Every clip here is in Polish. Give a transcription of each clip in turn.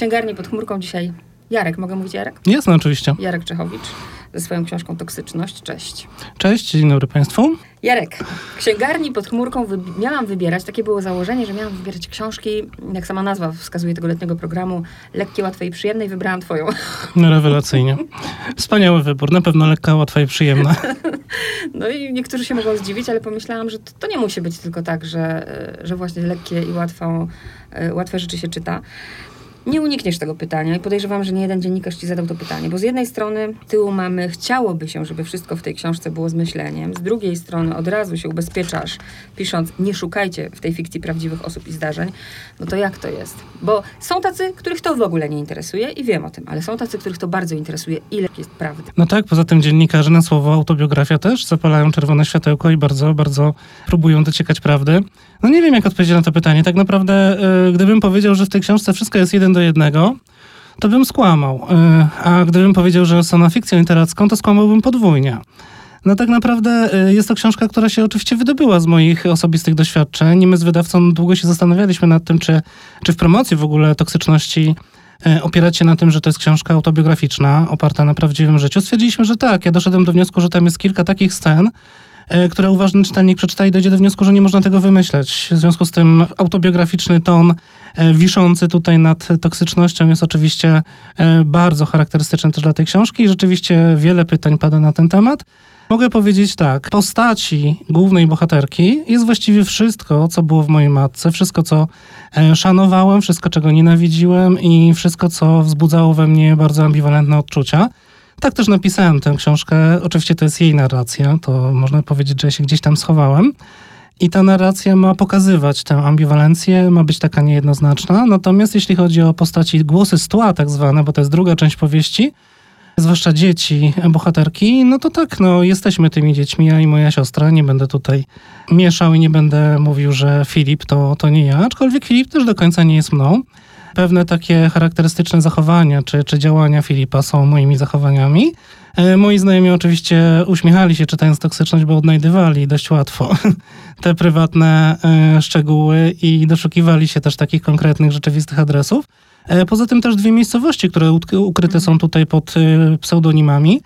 księgarni pod chmurką dzisiaj Jarek. Mogę mówić Jarek? Jasne, oczywiście. Jarek Czechowicz ze swoją książką Toksyczność. Cześć. Cześć, dzień dobry Państwu. Jarek, księgarni pod chmurką miałam wybierać, takie było założenie, że miałam wybierać książki, jak sama nazwa wskazuje tego letniego programu, lekkie, łatwe i przyjemne i wybrałam twoją. No rewelacyjnie. Wspaniały wybór, na pewno lekka, łatwa i przyjemna. No i niektórzy się mogą zdziwić, ale pomyślałam, że to, to nie musi być tylko tak, że, że właśnie lekkie i łatwą, e, łatwe rzeczy się czyta. Nie unikniesz tego pytania i podejrzewam, że nie jeden dziennikarz ci zadał to pytanie, bo z jednej strony tyłu mamy, chciałoby się, żeby wszystko w tej książce było z myśleniem, z drugiej strony od razu się ubezpieczasz, pisząc, nie szukajcie w tej fikcji prawdziwych osób i zdarzeń, no to jak to jest? Bo są tacy, których to w ogóle nie interesuje i wiem o tym, ale są tacy, których to bardzo interesuje, ile jest prawdy. No tak, poza tym dziennikarze na słowo autobiografia też zapalają czerwone światełko i bardzo, bardzo próbują dociekać prawdy. No nie wiem, jak odpowiedzieć na to pytanie. Tak naprawdę, yy, gdybym powiedział, że w tej książce wszystko jest jeden do jednego, to bym skłamał. Yy, a gdybym powiedział, że są na fikcją literacką, to skłamałbym podwójnie. No tak naprawdę yy, jest to książka, która się oczywiście wydobyła z moich osobistych doświadczeń. My z wydawcą długo się zastanawialiśmy nad tym, czy, czy w promocji w ogóle toksyczności opierać się na tym, że to jest książka autobiograficzna, oparta na prawdziwym życiu. Stwierdziliśmy, że tak. Ja doszedłem do wniosku, że tam jest kilka takich scen, które uważny czytelnik przeczyta i dojdzie do wniosku, że nie można tego wymyśleć. W związku z tym autobiograficzny ton e, wiszący tutaj nad toksycznością jest oczywiście e, bardzo charakterystyczny też dla tej książki i rzeczywiście wiele pytań pada na ten temat. Mogę powiedzieć tak, postaci głównej bohaterki jest właściwie wszystko, co było w mojej matce, wszystko, co szanowałem, wszystko, czego nienawidziłem i wszystko, co wzbudzało we mnie bardzo ambiwalentne odczucia. Tak też napisałem tę książkę. Oczywiście to jest jej narracja, to można powiedzieć, że ja się gdzieś tam schowałem. I ta narracja ma pokazywać tę ambiwalencję, ma być taka niejednoznaczna. Natomiast jeśli chodzi o postaci głosy z tła, tak zwane, bo to jest druga część powieści, zwłaszcza dzieci, bohaterki, no to tak, no jesteśmy tymi dziećmi, ja i moja siostra. Nie będę tutaj mieszał i nie będę mówił, że Filip to, to nie ja, aczkolwiek Filip też do końca nie jest mną pewne takie charakterystyczne zachowania czy, czy działania Filipa są moimi zachowaniami. E, moi znajomi oczywiście uśmiechali się czytając toksyczność, bo odnajdywali dość łatwo te prywatne e, szczegóły i doszukiwali się też takich konkretnych, rzeczywistych adresów. E, poza tym też dwie miejscowości, które ukryte są tutaj pod pseudonimami.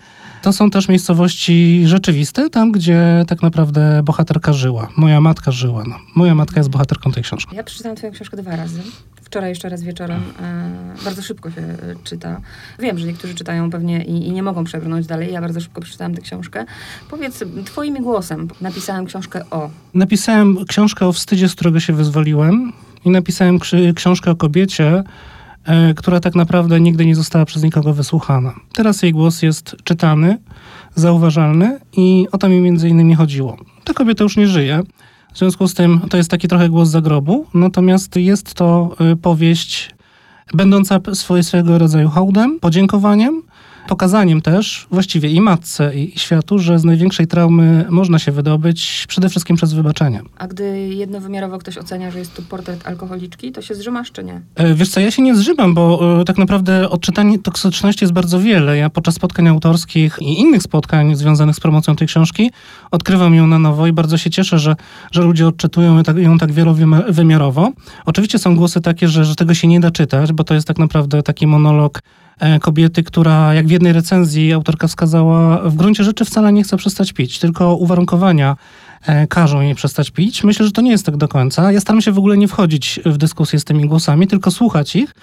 To są też miejscowości rzeczywiste, tam gdzie tak naprawdę bohaterka żyła. Moja matka żyła. No. Moja matka jest bohaterką tej książki. Ja przeczytałam twoją książkę dwa razy wczoraj jeszcze raz wieczorem. E, bardzo szybko się e, czyta. Wiem, że niektórzy czytają pewnie i, i, nie mogą przebrnąć dalej. Ja bardzo szybko przeczytałam tę książkę. Powiedz twoim głosem. Napisałem książkę o... Napisałem książkę o wstydzie, z którego się wyzwoliłem i napisałem książkę o kobiecie, która tak naprawdę nigdy nie została przez nikogo wysłuchana. Teraz jej głos jest czytany, zauważalny i o to mi między innymi chodziło. Ta kobieta już nie żyje. W związku z tym to jest taki trochę głos zagrobu, natomiast jest to y, powieść będąca swojego rodzaju hołdem, podziękowaniem pokazaniem też właściwie i matce, i światu, że z największej traumy można się wydobyć przede wszystkim przez wybaczenie. A gdy jednowymiarowo ktoś ocenia, że jest tu portret alkoholiczki, to się zrzymasz czy nie? E, wiesz co, ja się nie zrzymam, bo e, tak naprawdę odczytań toksyczności jest bardzo wiele. Ja podczas spotkań autorskich i innych spotkań związanych z promocją tej książki odkrywam ją na nowo i bardzo się cieszę, że, że ludzie odczytują ją tak, tak wielowymiarowo. Oczywiście są głosy takie, że, że tego się nie da czytać, bo to jest tak naprawdę taki monolog kobiety, która jak w jednej recenzji autorka wskazała, w gruncie rzeczy wcale nie chce przestać pić, tylko uwarunkowania e, każą jej przestać pić. Myślę, że to nie jest tak do końca. Ja staram się w ogóle nie wchodzić w dyskusję z tymi głosami, tylko słuchać ich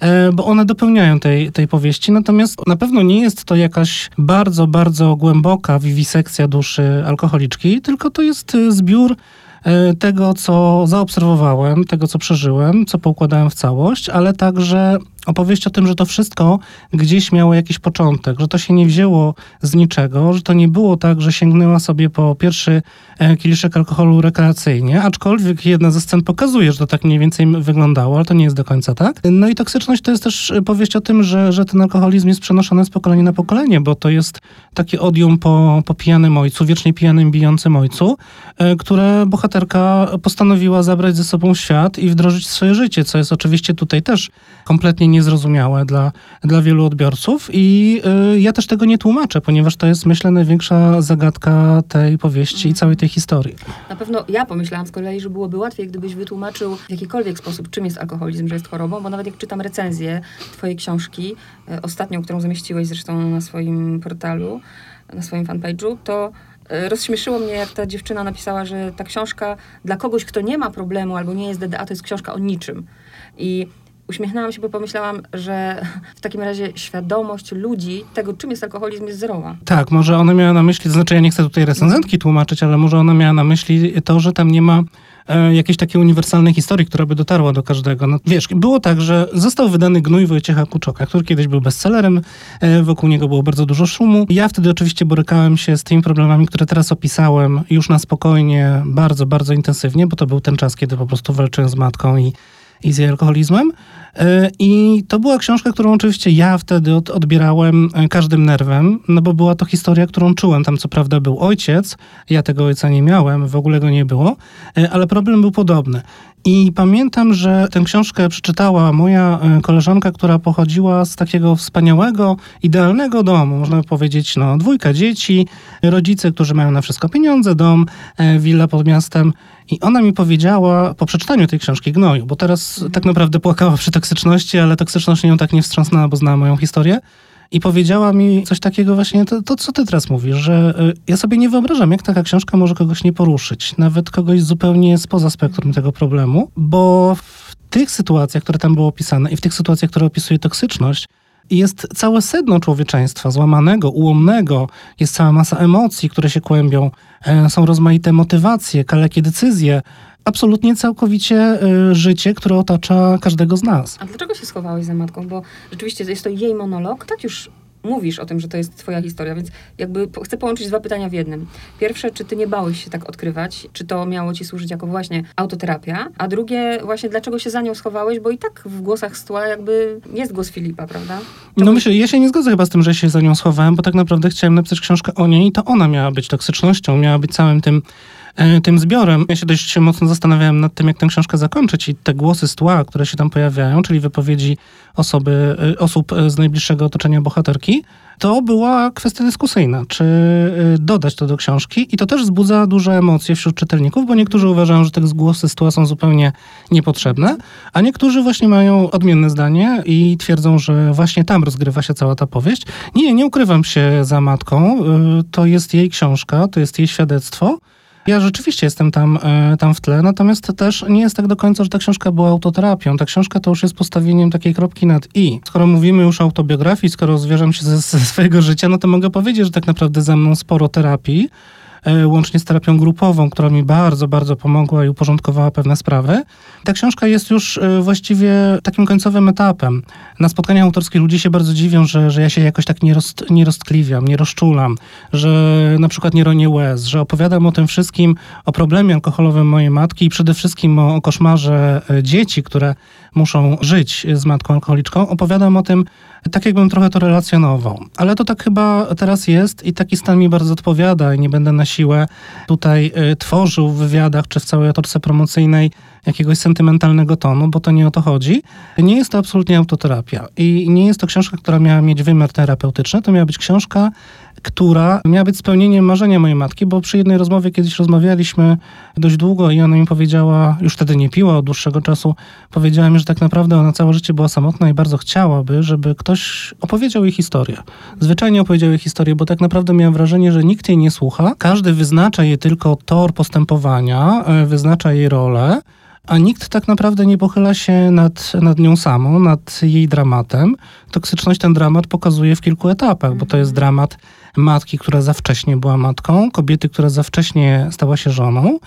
e, bo one dopełniają tej, tej powieści. Natomiast na pewno nie jest to jakaś bardzo, bardzo głęboka wiwisekcja duszy alkoholiczki, tylko to jest zbiór tego, co zaobserwowałem, tego, co przeżyłem, co poukładałem w całość, ale także opowieść o tym, że to wszystko gdzieś miało jakiś początek, że to się nie wzięło z niczego, że to nie było tak, że sięgnęła sobie po pierwszy e, kieliszek alkoholu rekreacyjnie, aczkolwiek jedna ze scen pokazuje, że to tak mniej więcej wyglądało, ale to nie jest do końca tak. No i toksyczność to jest też powieść o tym, że, że ten alkoholizm jest przenoszony z pokolenia na pokolenie, bo to jest takie odium po, po pijanym ojcu, wiecznie pijanym, bijącym ojcu, e, które bohaterka postanowiła zabrać ze sobą świat i wdrożyć w swoje życie, co jest oczywiście tutaj też kompletnie nie niezrozumiałe dla, dla wielu odbiorców i y, ja też tego nie tłumaczę, ponieważ to jest, myślę, największa zagadka tej powieści i całej tej historii. Na pewno ja pomyślałam z kolei, że byłoby łatwiej, gdybyś wytłumaczył w jakikolwiek sposób, czym jest alkoholizm, że jest chorobą, bo nawet jak czytam recenzję twojej książki, e, ostatnią, którą zamieściłeś zresztą na swoim portalu, na swoim fanpage'u, to e, rozśmieszyło mnie, jak ta dziewczyna napisała, że ta książka dla kogoś, kto nie ma problemu albo nie jest DDA, to jest książka o niczym. I uśmiechnęłam się, bo pomyślałam, że w takim razie świadomość ludzi tego, czym jest alkoholizm, jest zerowa. Tak, może ona miała na myśli, to znaczy ja nie chcę tutaj recenzentki tłumaczyć, ale może ona miała na myśli to, że tam nie ma e, jakiejś takiej uniwersalnej historii, która by dotarła do każdego. No, wiesz, było tak, że został wydany Gnój Wojciecha Kuczoka, który kiedyś był bestsellerem, e, wokół niego było bardzo dużo szumu. Ja wtedy oczywiście borykałem się z tymi problemami, które teraz opisałem, już na spokojnie, bardzo, bardzo intensywnie, bo to był ten czas, kiedy po prostu walczyłem z matką i i z jej alkoholizmem. E, I to była książka, którą oczywiście ja wtedy od, odbierałem e, każdym nerwem, no bo była to historia, którą czułem. Tam co prawda był ojciec, ja tego ojca nie miałem, w ogóle go nie było, e, ale problem był podobny. I pamiętam, że tę książkę przeczytała moja koleżanka, która pochodziła z takiego wspaniałego, idealnego domu, można powiedzieć, no, dwójka dzieci, rodzice, którzy mają na wszystko pieniądze, dom, willa pod miastem. I ona mi powiedziała po przeczytaniu tej książki Gnoju, bo teraz tak naprawdę płakała przy toksyczności, ale toksyczność nią tak nie wstrząsnęła, bo znała moją historię. I powiedziała mi coś takiego właśnie, to, to, co ty teraz mówisz, że y, ja sobie nie wyobrażam, jak taka książka może kogoś nie poruszyć, nawet kogoś zupełnie spoza spektrum tego problemu, bo w tych sytuacjach, które tam były opisane i w tych sytuacjach, które opisuje toksyczność, jest całe sedno człowieczeństwa, złamanego, ułomnego, jest cała masa emocji, które się kłębią, e, są rozmaite motywacje, kalekie decyzje, absolutnie całkowicie e, życie, które otacza każdego z nas. A dlaczego się schowałeś za matką? Bo rzeczywiście jest to jej monolog, tak już mówisz o tym, że to jest twoja historia, więc jakby chcę połączyć dwa pytania w jednym. Pierwsze, czy ty nie bałeś się tak odkrywać? Czy to miało ci służyć jako właśnie autoterapia? A drugie, właśnie dlaczego się za nią schowałeś? Bo i tak w głosach stła jakby jest głos Filipa, prawda? To no myślę, ja się nie zgodzę chyba z tym, że się za nią schowałem, bo tak naprawdę chciałem napisać książkę o niej i to ona miała być toksycznością, miała być całym tym tym zbiorem. Ja się dość mocno zastanawiałem nad tym, jak tę książkę zakończyć i te głosy z tła, które się tam pojawiają, czyli wypowiedzi osoby, e, osób z najbliższego otoczenia bohaterki, to była kwestia dyskusyjna, czy e, dodać to do książki i to też wzbudza duże emocje wśród czytelników, bo niektórzy uważają, że te głosy z tła są zupełnie niepotrzebne, a niektórzy właśnie mają odmienne zdanie i twierdzą, że właśnie tam rozgrywa się cała ta powieść. Nie, nie ukrywam się za matką, to jest jej książka, to jest jej świadectwo, ja rzeczywiście jestem tam, e, tam w tle, natomiast też nie jest tak do końca, że ta książka była autoterapią. Ta książka to już jest postawieniem takiej kropki nad i. Skoro mówimy już o autobiografii, skoro zwierzam się ze, ze swojego życia, no to mogę powiedzieć, że tak naprawdę ze mną sporo terapii. E, łącznie z terapią grupową, która mi bardzo, bardzo pomogła i uporządkowała pewne sprawy. Ta książka jest już e, właściwie takim końcowym etapem. Na spotkaniach autorskich ludzie się bardzo dziwią, że, że ja się jakoś tak nie, roz, nie roztkliwiam, nie rozczulam, że na przykład nie ronię łez, że opowiadam o tym wszystkim, o problemie alkoholowym mojej matki i przede wszystkim o, o koszmarze e, dzieci, które muszą żyć z matką alkoholiczką. Opowiadam o tym tak jakbym trochę to relacjonował. Ale to tak chyba teraz jest i taki stan mi bardzo odpowiada i nie będę na siłę tutaj y, tworzył w wywiadach czy w całej otoczce promocyjnej jakiegoś sentymentalnego tonu, bo to nie o to chodzi. Nie jest to absolutnie autoterapia i nie jest to książka, która miała mieć wymiar terapeutyczny, to miała być książka, która miała być spełnieniem marzenia mojej matki, bo przy jednej rozmowie kiedyś rozmawialiśmy dość długo i ona mi powiedziała, już wtedy nie piła od dłuższego czasu, powiedziała mi, że tak naprawdę ona całe życie była samotna i bardzo chciałaby, żeby ktoś opowiedział jej historię. Zwyczajnie opowiedział jej historię, bo tak naprawdę miałam wrażenie, że nikt jej nie słucha. Każdy wyznacza jej tylko tor postępowania, e, wyznacza jej rolę, a nikt tak naprawdę nie pochyla się nad, nad nią samą, nad jej dramatem. Toksyczność ten dramat pokazuje w kilku etapach, bo to jest mhm. dramat matki, która za wcześnie była matką, kobiety, która za wcześnie stała się żoną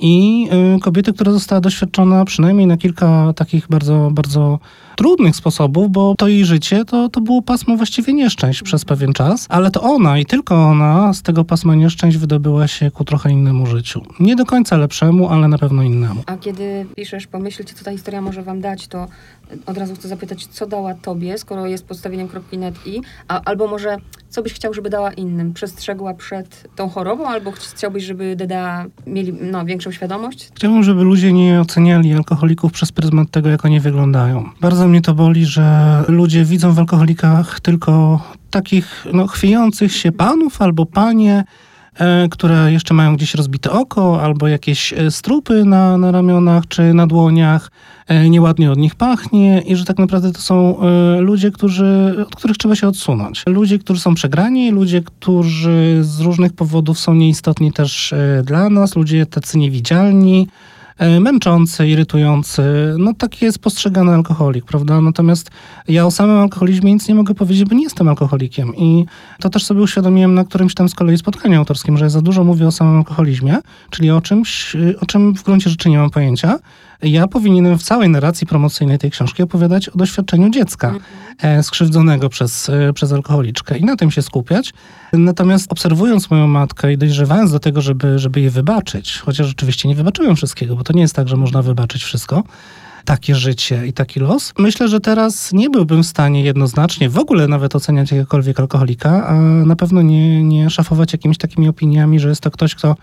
i y, kobiety, która została doświadczona przynajmniej na kilka takich bardzo, bardzo trudnych sposobów, bo to jej życie to, to było pasmo właściwie nieszczęść przez pewien czas, ale to ona i tylko ona z tego pasma nieszczęść wydobyła się ku trochę innemu życiu. Nie do końca lepszemu, ale na pewno innemu. A kiedy piszesz, pomyślcie, co ta historia może wam dać, to od razu chcę zapytać, co dała tobie, skoro jest podstawieniem kropki net i, a, albo może co byś chciał, żeby dała innym? Przestrzegła przed tą chorobą, albo chciałbyś, żeby DDA mieli no, większą świadomość? Chciałbym, żeby ludzie nie oceniali alkoholików przez pryzmat tego, jak oni wyglądają. Bardzo mnie to boli, że ludzie widzą w alkoholikach tylko takich no, chwiejących się panów albo panie, e, które jeszcze mają gdzieś rozbite oko, albo jakieś e, strupy na, na ramionach czy na dłoniach, e, nieładnie od nich pachnie i że tak naprawdę to są ludzie, którzy, od których trzeba się odsunąć. Ludzie, którzy są przegrani, ludzie, którzy z różnych powodów są nieistotni też dla nas, ludzie tacy niewidzialni, męczący, irytujący. No taki jest postrzegany alkoholik, prawda? Natomiast ja o samym alkoholizmie nic nie mogę powiedzieć, bo nie jestem alkoholikiem i to też sobie uświadomiłem na którymś tam z kolei spotkaniu autorskim, że ja za dużo mówię o samym alkoholizmie, czyli o czymś, y, o czym w gruncie rzeczy nie mam pojęcia. Ja powinienem w całej narracji promocyjnej tej książki opowiadać o doświadczeniu dziecka e, skrzywdzonego przez, e, przez alkoholiczkę i na tym się skupiać. Natomiast obserwując moją matkę i dojrzewając do tego, żeby, żeby jej wybaczyć, chociaż oczywiście nie wybaczyłem wszystkiego, bo to nie jest tak, że można wybaczyć wszystko, takie życie i taki los. Myślę, że teraz nie byłbym w stanie jednoznacznie w ogóle nawet oceniać jakiegokolwiek alkoholika, a na pewno nie, nie szafować jakimiś takimi opiniami, że jest to ktoś, kto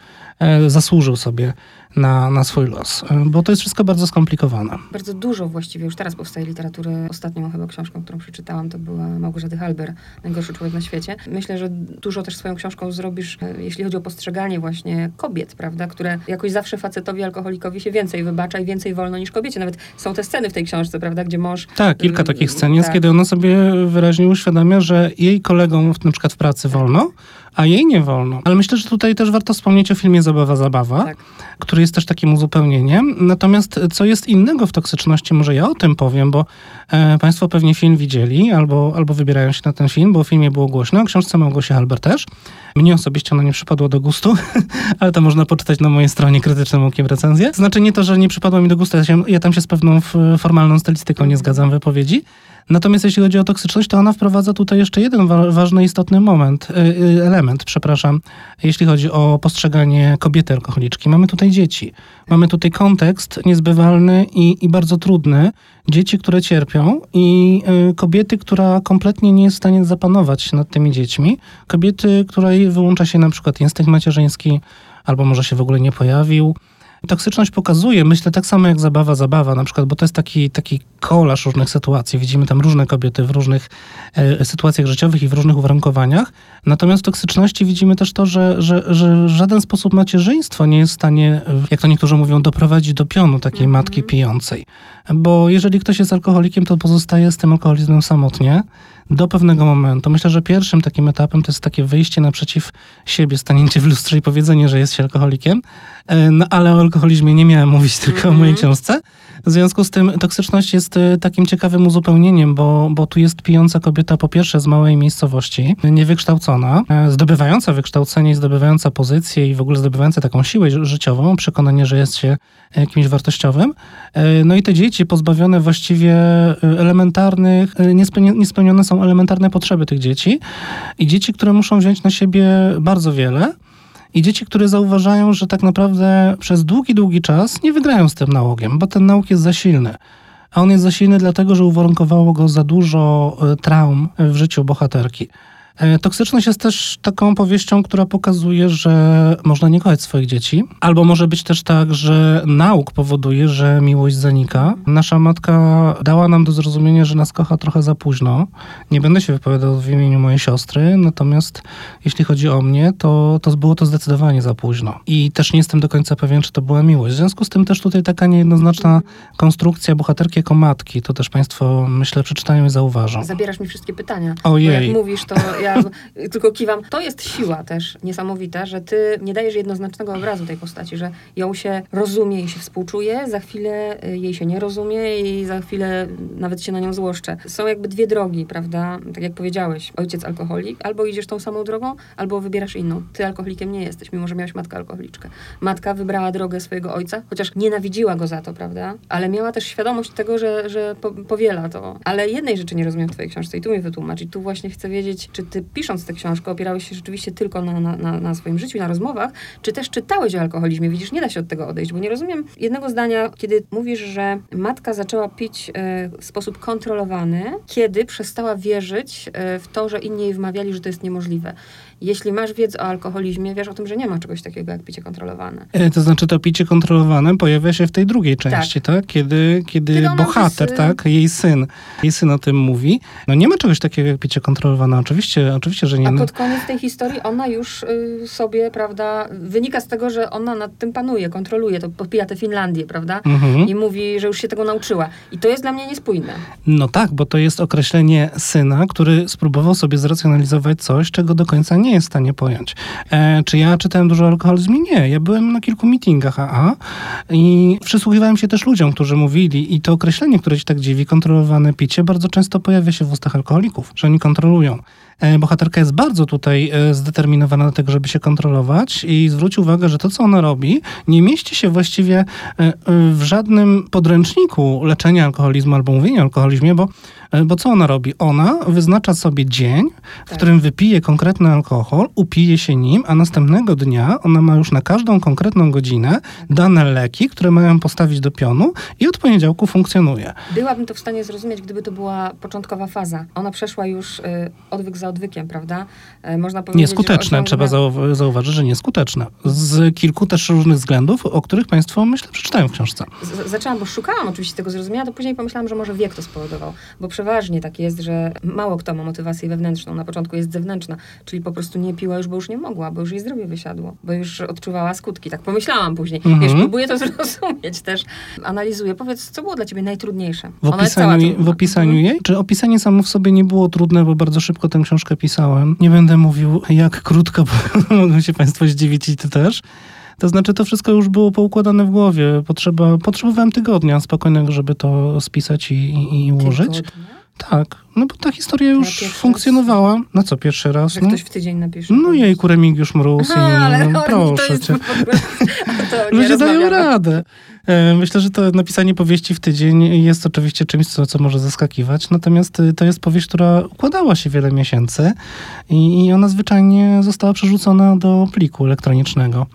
zasłużył sobie na, na swój los, e, bo to jest wszystko bardzo skomplikowane. Bardzo dużo właściwie już teraz powstaje literatury. Ostatnią chyba książką, którą przeczytałam, to była Małgorzaty Halber, Najgorszy człowiek na świecie. Myślę, że dużo też swoją książką zrobisz, e, jeśli chodzi o postrzeganie właśnie kobiet, prawda, które jakoś zawsze facetowi alkoholikowi się więcej wybacza i więcej wolno niż kobiecie. Nawet są te sceny w tej książce, prawda, gdzie mąż... Tak, kilka Mm, takich scen jest, tak. kiedy ona sobie wyraźnie uświadamia, że jej kolegom na przykład w pracy wolno, a jej nie wolno. Ale myślę, że tutaj też warto wspomnieć o filmie Zabawa, Zabawa, Tak. który jest też takim uzupełnieniem. Natomiast co jest innego w toksyczności, może ja o tym powiem, bo e, Państwo pewnie film widzieli albo, albo wybierają się na ten film, bo o filmie było głośno, o książce Małgosi Halber też. Mnie osobiście ona nie przypadła do gustu, ale to można poczytać na mojej stronie krytycznym okiem recenzję. Znaczy nie to, że nie przypadła mi do gustu, ja, się, ja tam się z pewną formalną stylistyką nie zgadzam w wypowiedzi. Natomiast jeśli chodzi o toksyczność, to ona wprowadza tutaj jeszcze jeden wa- ważny, istotny moment, y, y, element, przepraszam, jeśli chodzi o postrzeganie kobiety alkoholiczki. Mamy tutaj dzieci. Mamy tutaj kontekst niezbywalny i, i bardzo trudny. Dzieci, które cierpią i y, kobiety, która kompletnie nie jest w stanie zapanować nad tymi dziećmi. Kobiety, której wyłącza się na przykład instynkt macierzyński, albo może się w ogóle nie pojawił. Toksyczność pokazuje, myślę, tak samo jak zabawa, zabawa na przykład, bo to jest taki, taki kolaż różnych sytuacji. Widzimy tam różne kobiety w różnych e, sytuacjach życiowych i w różnych uwarunkowaniach. Natomiast w toksyczności widzimy też to, że, że, że w żaden sposób macierzyństwo nie jest w stanie, jak to niektórzy mówią, doprowadzić do pionu takiej matki pijącej. Bo jeżeli ktoś jest alkoholikiem, to pozostaje z tym alkoholizmem samotnie do pewnego momentu. Myślę, że pierwszym takim etapem to jest takie wyjście naprzeciw siebie, stanięcie w lustrze i powiedzenie, że jest się alkoholikiem. E, No ale o alkoholizmie nie miałem mówić tylko o mojej książce. W związku z tym toksyczność jest e, takim ciekawym uzupełnieniem, bo, bo tu jest pijąca kobieta po pierwsze z małej miejscowości, niewykształcona, e, zdobywająca wykształcenie i zdobywająca pozycję i w ogóle zdobywająca taką siłę ży- życiową, przekonanie, że jest się kimś wartościowym. E, No i te dzieci pozbawione właściwie e, elementarnych, e, niespełni- niespełnione są elementarne potrzeby tych dzieci i dzieci, które muszą wziąć na siebie bardzo wiele, i dzieci, które zauważają, że tak naprawdę przez długi, długi czas nie wygrają z tym nałogiem, bo ten nałóg jest za silny. A on jest za silny dlatego, że uwarunkowało go za dużo e, traum w życiu bohaterki. E, Toksyczność jest też taką powieścią, która pokazuje, że można nie kochać swoich dzieci, albo może być też tak, że nauk powoduje, że miłość zanika. Nasza matka dała nam do zrozumienia, że nas kocha trochę za późno. Nie będę się wypowiadał w imieniu mojej siostry, natomiast jeśli chodzi o mnie, to, to było to zdecydowanie za późno. I też nie jestem do końca pewien, czy to była miłość. W związku z tym też tutaj taka niejednoznaczna konstrukcja bohaterki jako matki. To też Państwo, myślę, przeczytają i zauważą. Zabierasz mi wszystkie pytania. Ojej. Bo jak mówisz, to ja tylko kiwam. To jest siła też niesamowita, że ty nie dajesz jednoznacznego obrazu tej postaci, że ją się rozumie i się współczuje, za chwilę y, jej się nie rozumie i za chwilę nawet się na nią złoszczę. Są jakby dwie drogi, prawda? Tak jak powiedziałeś, ojciec alkoholik, albo idziesz tą samą drogą, albo wybierasz inną. Ty alkoholikiem nie jesteś, mimo że miałeś matkę alkoholiczkę. Matka wybrała drogę swojego ojca, chociaż nienawidziła go za to, prawda? Ale miała też świadomość tego, że, że po, powiela to. Ale jednej rzeczy nie rozumiem w twojej książce i tu mi wytłumacz. I tu właśnie chcę wiedzieć, czy ty ty pisząc tę książkę opierałeś się rzeczywiście tylko na, na, na, swoim życiu, na rozmowach, czy też czytałeś o alkoholizmie? Widzisz, nie da się od tego odejść, bo nie rozumiem jednego zdania, kiedy mówisz, że matka zaczęła pić e, w sposób kontrolowany, kiedy przestała wierzyć e, w to, że inni jej wmawiali, że to jest niemożliwe. Jeśli masz wiedzę o alkoholizmie, wiesz o tym, że nie ma czegoś takiego jak picie kontrolowane. E, To znaczy to picie kontrolowane pojawia się w tej drugiej części, tak? Kiedy, kiedy, Kiedy ona bohater, mówi, tak? Jej syn, jej syn o tym mówi. No nie ma czegoś takiego jak picie kontrolowane. Oczywiście, oczywiście, że nie. A pod koniec tej historii ona już y, sobie, prawda, wynika z tego, że ona nad tym panuje, kontroluje, to popija tę Finlandię, prawda? Mhm. I mówi, że już się tego nauczyła. I to jest dla mnie niespójne. No tak, bo to jest określenie syna, który spróbował sobie zracjonalizować coś, czego do końca nie jest w stanie pojąć. E, czy ja czytałem dużo o alkoholizmie? Nie. Ja byłem na kilku meetingach AA i przysłuchiwałem się też ludziom, którzy mówili i to określenie, które ci tak dziwi, kontrolowane picie, bardzo często pojawia się w ustach alkoholików, że oni kontrolują. E, Bohaterka jest bardzo tutaj e, zdeterminowana do tego, żeby się kontrolować i zwróć uwagę, że to, co ona robi, nie mieści się właściwie e, w żadnym podręczniku leczenia alkoholizmu albo mówienia o alkoholizmie, bo, bo co ona robi? Ona wyznacza sobie dzień, w Tak. którym wypije konkretny alkohol, upije się nim, a następnego dnia ona ma już na każdą konkretną godzinę dane leki, które mają postawić do pionu i od poniedziałku funkcjonuje. Byłabym to w stanie zrozumieć, gdyby to była początkowa faza. Ona przeszła już y, odwyk za odwykiem, prawda? Y, można powiedzieć, Nieskuteczne, że trzeba zau- zauważyć, że nieskuteczne. Z kilku też różnych względów, o których Państwo, myślę, przeczytają w książce. Z- zaczęłam, bo szukałam oczywiście tego zrozumienia, to później pomyślałam, że może wiek to spowodował, bo przeważnie tak jest, że mało kto ma motywację wewnętrzną, na początku jest zewnętrzna, czyli po prostu nie piła już, bo już nie mogła, bo już jej zdrowie wysiadło, bo już odczuwała skutki, tak pomyślałam później. Mhm. Wiesz, próbuję to zrozumieć też, analizuję. Powiedz, co było dla ciebie najtrudniejsze? W opisaniu, w opisaniu Mhm. jej? Czy opisanie samo w sobie nie było trudne, bo bardzo szybko tę książkę pisałem? Nie będę mówił jak krótko, bo mogą się Państwo zdziwić i Ty też. To znaczy, to wszystko już było poukładane w głowie. Potrzeba, potrzebowałem tygodnia spokojnego, żeby to spisać i, i, i ułożyć. Tygodnia? Tak, no bo ta historia już pierwszy raz- funkcjonowała. No co, pierwszy raz? Że No, ktoś w tydzień napisze. no jejku, Remigiusz Mróz Aha, i ale no, proszę to jest cię. to Ludzie dają radę. E, Myślę, że to napisanie powieści w tydzień jest oczywiście czymś, co, co może zaskakiwać. Natomiast y, to jest powieść, która układała się wiele miesięcy i, i ona zwyczajnie została przerzucona do pliku elektronicznego.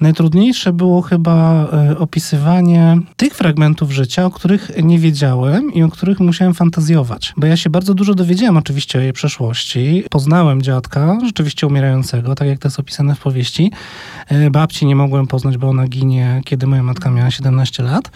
Najtrudniejsze było chyba e, opisywanie tych fragmentów życia, o których nie wiedziałem i o których musiałem fantazjować. Bo ja się bardzo dużo dowiedziałem oczywiście o jej przeszłości. Poznałem dziadka, rzeczywiście umierającego, tak jak to jest opisane w powieści. E, Babci nie mogłem poznać, bo ona ginie, kiedy moja matka miała 17 lat.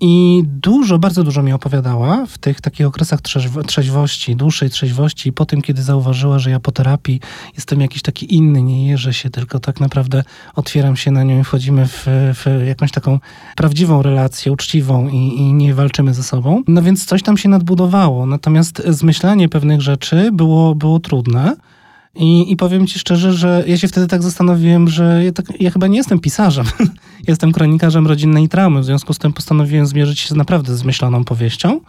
I dużo, bardzo dużo mi opowiadała w tych takich okresach trzeźwo- trzeźwości, dłuższej trzeźwości i po tym, kiedy zauważyła, że ja po terapii jestem jakiś taki inny, nie jeżę się, tylko tak naprawdę otwieram się na nią i wchodzimy w, w jakąś taką prawdziwą relację, uczciwą i, i nie walczymy ze sobą. No więc coś tam się nadbudowało. Natomiast zmyślanie pewnych rzeczy było, było trudne. I, I powiem ci szczerze, że ja się wtedy tak zastanowiłem, że ja, tak, ja chyba nie jestem pisarzem. jestem kronikarzem rodzinnej traumy. W związku z tym postanowiłem zmierzyć się z naprawdę zmyśloną powieścią.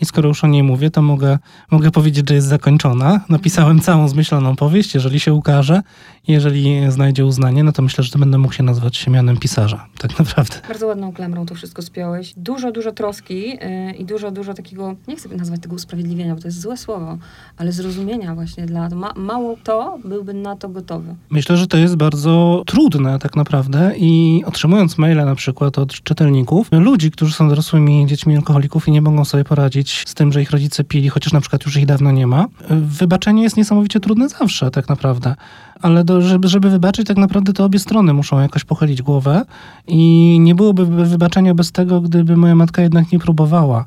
I skoro już o niej mówię, to mogę, mogę powiedzieć, że jest zakończona. Napisałem całą zmyśloną powieść. Jeżeli się ukaże, jeżeli znajdzie uznanie, no to myślę, że to będę mógł się nazwać mianem pisarza. Tak naprawdę. Bardzo ładną klamrą to wszystko spiąłeś. Dużo, dużo troski yy, i dużo, dużo takiego, nie chcę nazwać tego usprawiedliwienia, bo to jest złe słowo, ale zrozumienia właśnie dla, ma, mało to byłby na to gotowy. Myślę, że to jest bardzo trudne tak naprawdę i otrzymując maile na przykład od czytelników, ludzi, którzy są dorosłymi dziećmi alkoholików i nie mogą sobie poradzić z tym, że ich rodzice pili, chociaż na przykład już ich dawno nie ma, wybaczenie jest niesamowicie trudne zawsze tak naprawdę. Ale do, żeby, żeby wybaczyć, tak naprawdę to obie strony muszą jakoś pochylić głowę i nie byłoby wybaczenia bez tego, gdyby moja matka jednak nie próbowała.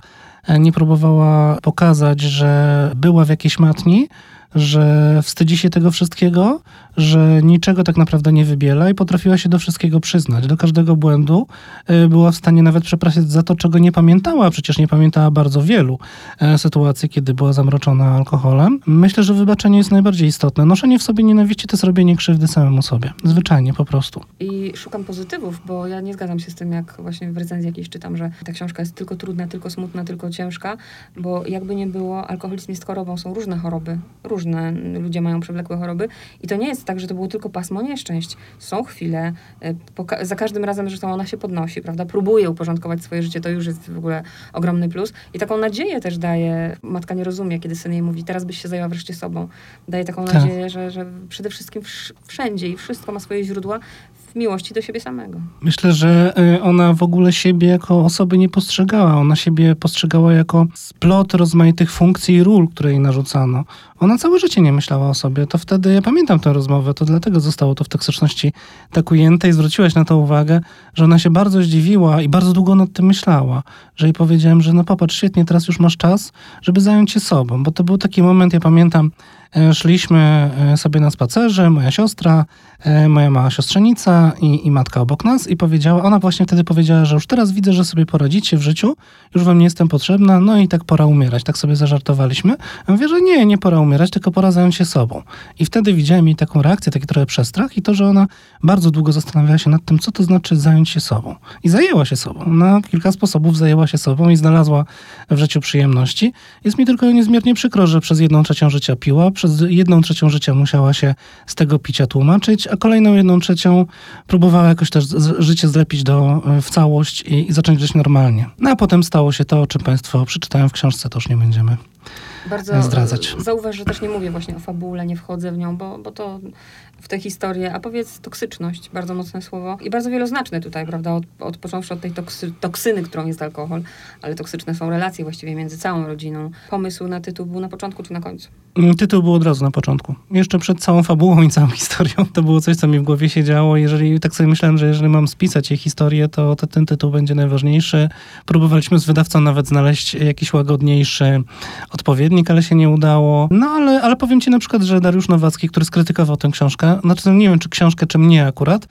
E, Nie próbowała pokazać, że była w jakiejś matni, że wstydzi się tego wszystkiego, że niczego tak naprawdę nie wybiela i potrafiła się do wszystkiego przyznać. Do każdego błędu y, była w stanie nawet przepraszać za to, czego nie pamiętała, przecież nie pamiętała bardzo wielu e, sytuacji, kiedy była zamroczona alkoholem. Myślę, że wybaczenie jest najbardziej istotne. Noszenie w sobie nienawiści to jest robienie krzywdy samemu sobie. Zwyczajnie, po prostu. I szukam pozytywów, bo ja nie zgadzam się z tym, jak właśnie w recenzji jakiejś czytam, że ta książka jest tylko trudna, tylko smutna, tylko ciężka, bo jakby nie było, alkoholizm jest chorobą, są różne choroby, różne różne. Ludzie mają przewlekłe choroby i to nie jest tak, że to było tylko pasmo nieszczęść. Są chwile, e, za każdym razem zresztą ona się podnosi, prawda? Próbuje uporządkować swoje życie, to już jest w ogóle ogromny plus. I taką nadzieję też daje, matka nie rozumie, kiedy syn jej mówi, teraz byś się zajęła wreszcie sobą. Daje taką tak. nadzieję, że, że przede wszystkim wszędzie i wszystko ma swoje źródła w miłości do siebie samego. Myślę, że y, ona w ogóle siebie jako osoby nie postrzegała. Ona siebie postrzegała jako splot rozmaitych funkcji i ról, które jej narzucano. Ona całe życie nie myślała o sobie. To wtedy, ja pamiętam tę rozmowę, to dlatego zostało to w toksyczności tak ujęte i zwróciłaś na to uwagę, że ona się bardzo zdziwiła i bardzo długo nad tym myślała. Że jej powiedziałem, że no popatrz, świetnie, teraz już masz czas, żeby zająć się sobą. Bo to był taki moment, ja pamiętam, E, szliśmy e, sobie na spacerze, moja siostra, e, moja mała siostrzenica i, i, matka obok nas i powiedziała, ona właśnie wtedy powiedziała, że już teraz widzę, że sobie poradzicie w życiu, już wam nie jestem potrzebna, no i tak pora umierać. Tak sobie zażartowaliśmy. Ja mówię, że nie, nie pora umierać, tylko pora zająć się sobą. I wtedy widziałem jej taką reakcję, taki trochę przestrach i to, że ona bardzo długo zastanawiała się nad tym, co to znaczy zająć się sobą. I zajęła się sobą. Na kilka sposobów zajęła się sobą i znalazła w życiu przyjemności. Jest mi tylko niezmiernie przykro, że przez jedną trzecią życia piła, przez jedną trzecią życia musiała się z tego picia tłumaczyć, a kolejną jedną trzecią próbowała jakoś też życie zlepić do, e, w całość i, i zacząć żyć normalnie. No a potem stało się to, o czym Państwo przeczytają w książce, to już nie będziemy bardzo zdradzać. Zauważ, że też nie mówię właśnie o fabule, nie wchodzę w nią, bo, bo to w tę historię, a powiedz toksyczność, bardzo mocne słowo i bardzo wieloznaczne tutaj, prawda, od, od począwszy od tej toksy, toksyny, którą jest alkohol, ale toksyczne są relacje właściwie między całą rodziną. Pomysł na tytuł był na początku czy na końcu? Mm, tytuł był od razu na początku. Jeszcze przed całą fabułą i całą historią. To było coś, co mi w głowie się działo. Jeżeli tak sobie myślałem, że jeżeli mam spisać jej historię, to, to ten tytuł będzie najważniejszy. Próbowaliśmy z wydawcą nawet znaleźć jakiś łagodniejszy odpowiednik, ale się nie udało. No ale, ale powiem ci na przykład, że Dariusz Nowacki, który skrytykował tę książkę, znaczy nie wiem, czy książkę, czy mnie akurat,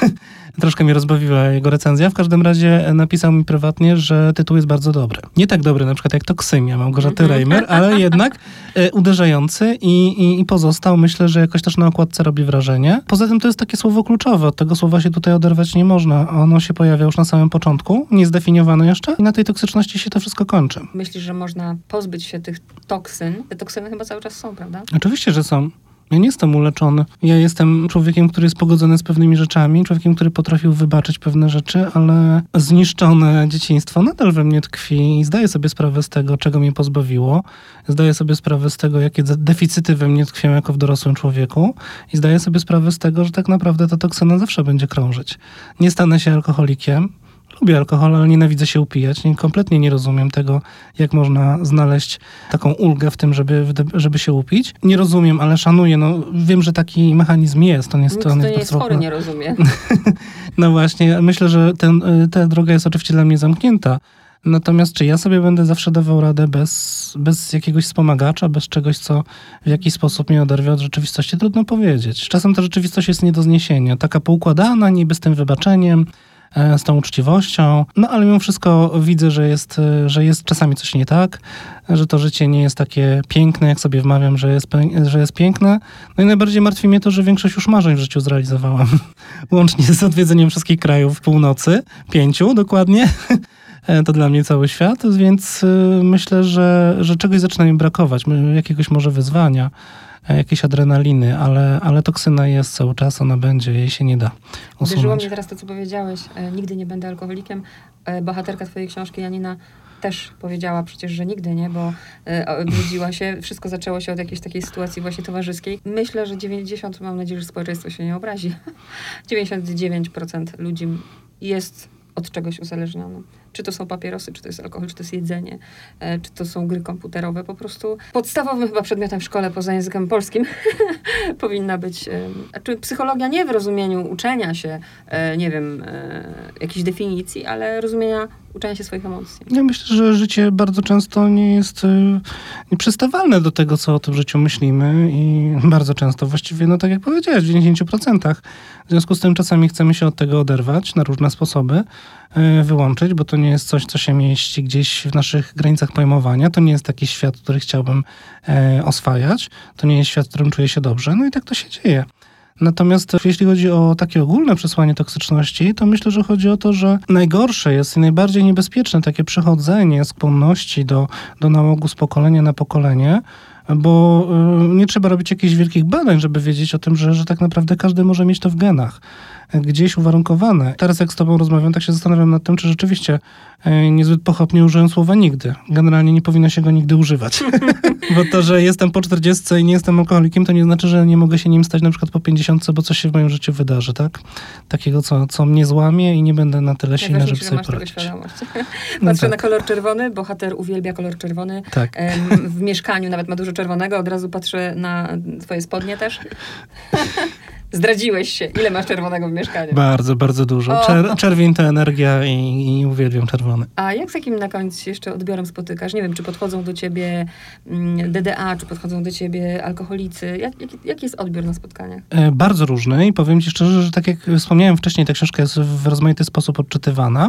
Troszkę mnie rozbawiła jego recenzja. W każdym razie napisał mi prywatnie, że tytuł jest bardzo dobry. Nie tak dobry na przykład jak Toksymia Małgorzaty mm Reimer, ale jednak e, uderzający i, i, i, pozostał. Myślę, że jakoś też na okładce robi wrażenie. Poza tym to jest takie słowo kluczowe. Od tego słowa się tutaj oderwać nie można. Ono się pojawia już na samym początku, niezdefiniowane jeszcze i na tej toksyczności się to wszystko kończy. Myślisz, że można pozbyć się tych toksyn? Te toksyny chyba cały czas są, prawda? Oczywiście, że są. Ja nie jestem uleczony. Ja jestem człowiekiem, który jest pogodzony z pewnymi rzeczami, człowiekiem, który potrafił wybaczyć pewne rzeczy, ale zniszczone dzieciństwo nadal we mnie tkwi i zdaję sobie sprawę z tego, czego mnie pozbawiło. Zdaję sobie sprawę z tego, jakie deficyty we mnie tkwią jako w dorosłym człowieku i zdaję sobie sprawę z tego, że tak naprawdę ta toksyna zawsze będzie krążyć. Nie stanę się alkoholikiem, lubię alkohol, ale nienawidzę się upijać. Nie, kompletnie nie rozumiem tego, jak można znaleźć taką ulgę w tym, żeby, żeby się upić. Nie rozumiem, ale szanuję. No, wiem, że taki mechanizm jest. On jest, Nikt, on jest, jest chory, nie rozumie. no właśnie, myślę, że ten, ta droga jest oczywiście dla mnie zamknięta. Natomiast czy ja sobie będę zawsze dawał radę bez, bez jakiegoś wspomagacza, bez czegoś, co w jakiś sposób mnie oderwie od rzeczywistości? Trudno powiedzieć. Czasem ta rzeczywistość jest nie do zniesienia. Taka poukładana, niby z tym wybaczeniem, z tą uczciwością. No ale mimo wszystko widzę, że jest, e, że jest czasami coś nie tak, że to życie nie jest takie piękne, jak sobie wmawiam, że jest, że jest piękne. No i najbardziej martwi mnie to, że większość już marzeń w życiu zrealizowałam. Łącznie z odwiedzeniem wszystkich krajów północy, pięciu dokładnie. E, to dla mnie cały świat, więc myślę, że, że czegoś zaczyna mi brakować, jakiegoś może wyzwania. E, jakiejś adrenaliny, ale, ale toksyna jest cały czas, ona będzie, jej się nie da usunąć. Uderzyło mnie teraz to, co powiedziałeś, e, nigdy nie będę alkoholikiem. E, bohaterka twojej książki, Janina, też powiedziała przecież, że nigdy nie, bo budziła się. Wszystko zaczęło się od jakiejś takiej sytuacji właśnie towarzyskiej. Myślę, że 90, mam nadzieję, że społeczeństwo się nie obrazi. 99% ludzi jest od czegoś uzależniony. Czy to są papierosy, czy to jest alkohol, czy to jest jedzenie, e, czy to są gry komputerowe. Po prostu podstawowym chyba przedmiotem w szkole poza językiem polskim powinna być, e, czy psychologia nie w rozumieniu uczenia się, e, nie wiem, jakiejś definicji, ale rozumienia uczenia się swoich emocji. Ja myślę, że życie bardzo często nie jest nieprzystawalne do tego, co o tym życiu myślimy i bardzo często, właściwie, no tak jak powiedziałeś, w 90%. W związku z tym czasami chcemy się od tego oderwać na różne sposoby, wyłączyć, bo to nie jest coś, co się mieści gdzieś w naszych granicach pojmowania. To nie jest taki świat, który chciałbym e, oswajać. To nie jest świat, w którym czuję się dobrze. No i tak to się dzieje. Natomiast jeśli chodzi o takie ogólne przesłanie toksyczności, to myślę, że chodzi o to, że najgorsze jest i najbardziej niebezpieczne takie przechodzenie skłonności do, do nałogu z pokolenia na pokolenie bo y, nie trzeba robić jakichś wielkich badań, żeby wiedzieć o tym, że, że tak naprawdę każdy może mieć to w genach gdzieś uwarunkowane. Teraz jak z tobą rozmawiam, tak się zastanawiam nad tym, czy rzeczywiście e, niezbyt pochopnie użyłem słowa nigdy. Generalnie nie powinno się go nigdy używać. bo to, że jestem po 40 i nie jestem alkoholikiem, to nie znaczy, że nie mogę się nim stać na przykład po 50, bo coś się w moim życiu wydarzy, tak? Takiego, co, co mnie złamie i nie będę na tyle silny, żeby sobie poradzić. No Patrzę tak. na kolor czerwony, bohater uwielbia kolor czerwony. Tak. W mieszkaniu nawet ma dużo czerwonego, od razu patrzę na twoje spodnie też. Zdradziłeś się. Ile masz czerwonego w mieszkaniu? Bardzo, bardzo dużo. Czer czerwień to energia i, i, uwielbiam czerwony. A jak z jakim na koniec jeszcze odbiorem spotykasz? Nie wiem, czy podchodzą do ciebie mm, DDA, czy podchodzą do ciebie alkoholicy? Jak, jak, jaki jest odbiór na spotkaniach? E, bardzo różny i powiem ci szczerze, że tak jak wspomniałem wcześniej, ta książka jest w rozmaity sposób odczytywana.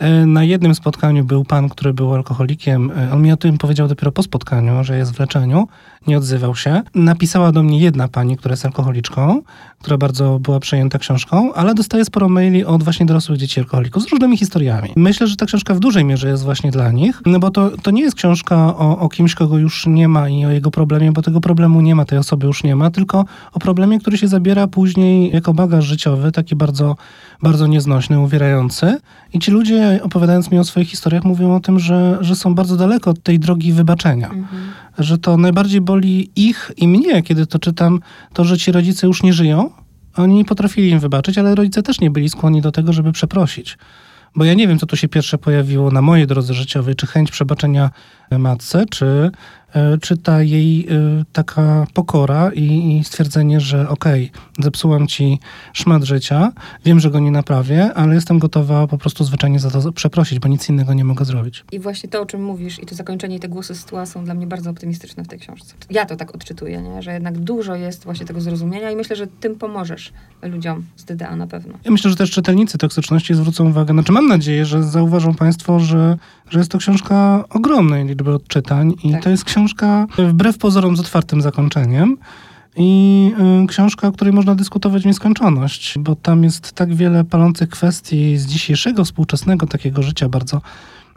E, na jednym spotkaniu był pan, który był alkoholikiem. E, on mi o tym powiedział dopiero po spotkaniu, że jest w leczeniu. Nie odzywał się. Napisała do mnie jedna pani, która jest alkoholiczką, która bardzo była przejęta książką, ale dostaje sporo maili od właśnie dorosłych dzieci alkoholików z różnymi historiami. Myślę, że ta książka w dużej mierze jest właśnie dla nich, no bo to, to nie jest książka o, o kimś, kogo już nie ma i o jego problemie, bo tego problemu nie ma, tej osoby już nie ma, tylko o problemie, który się zabiera później jako bagaż życiowy, taki bardzo, bardzo nieznośny, uwierający. I ci ludzie, opowiadając mi o swoich historiach, mówią o tym, że, że są bardzo daleko od tej drogi wybaczenia. Mhm. Że to najbardziej boli ich i mnie, kiedy to czytam, to, że ci rodzice już nie żyją. Oni nie potrafili im wybaczyć, ale rodzice też nie byli skłonni do tego, żeby przeprosić. Bo ja nie wiem, co tu się pierwsze pojawiło na mojej drodze życiowej, czy chęć przebaczenia matce, czy E, czy ta jej e, taka pokora i, i stwierdzenie, że okej, okay, zepsułam ci szmat życia, wiem, że go nie naprawię, ale jestem gotowa po prostu zwyczajnie za to przeprosić, bo nic innego nie mogę zrobić. I właśnie to, o czym mówisz i to zakończenie i te głosy sytuacji są dla mnie bardzo optymistyczne w tej książce. Ja to tak odczytuję, nie? że jednak dużo jest właśnie tego zrozumienia i myślę, że tym pomożesz ludziom z DDA na pewno. Ja myślę, że też czytelnicy toksyczności zwrócą uwagę, znaczy mam nadzieję, że zauważą Państwo, że, że jest to książka ogromnej liczby odczytań i tak. to jest książka wbrew pozorom z otwartym zakończeniem. I y, książka, o której można dyskutować w nieskończoność, bo tam jest tak wiele palących kwestii z dzisiejszego, współczesnego takiego życia, bardzo,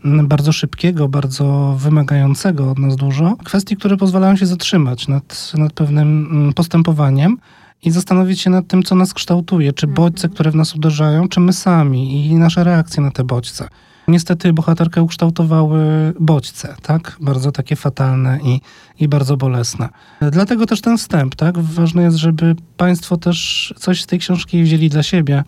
bardzo szybkiego, bardzo wymagającego od nas dużo. Kwestii, które pozwalają się zatrzymać nad, nad pewnym postępowaniem i zastanowić się nad tym, co nas kształtuje, czy mhm. bodźce, które w nas uderzają, czy my sami i nasze reakcje na te bodźce. Niestety bohaterkę ukształtowały bodźce, tak? Bardzo takie fatalne i, i bardzo bolesne. Dlatego też ten wstęp, tak? Ważne jest, żeby Państwo też coś z tej książki wzięli dla siebie.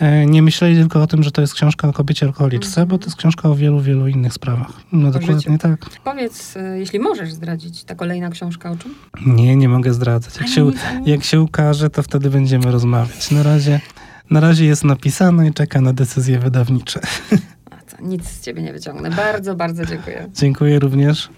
E, nie myśleli tylko o tym, że to jest książka o kobiecie alkoholiczce, mm -hmm. bo to jest książka o wielu, wielu innych sprawach. No dokładnie życiu. tak. Powiedz, e, jeśli możesz zdradzić, ta kolejna książka o czym? Nie, nie mogę zdradzać. Jak, się, jak się ukaże, to wtedy będziemy rozmawiać. Na razie, na razie jest napisane i czeka na decyzje wydawnicze. nic z ciebie nie wyciągnę. Bardzo, bardzo dziękuję. Dziękuję również.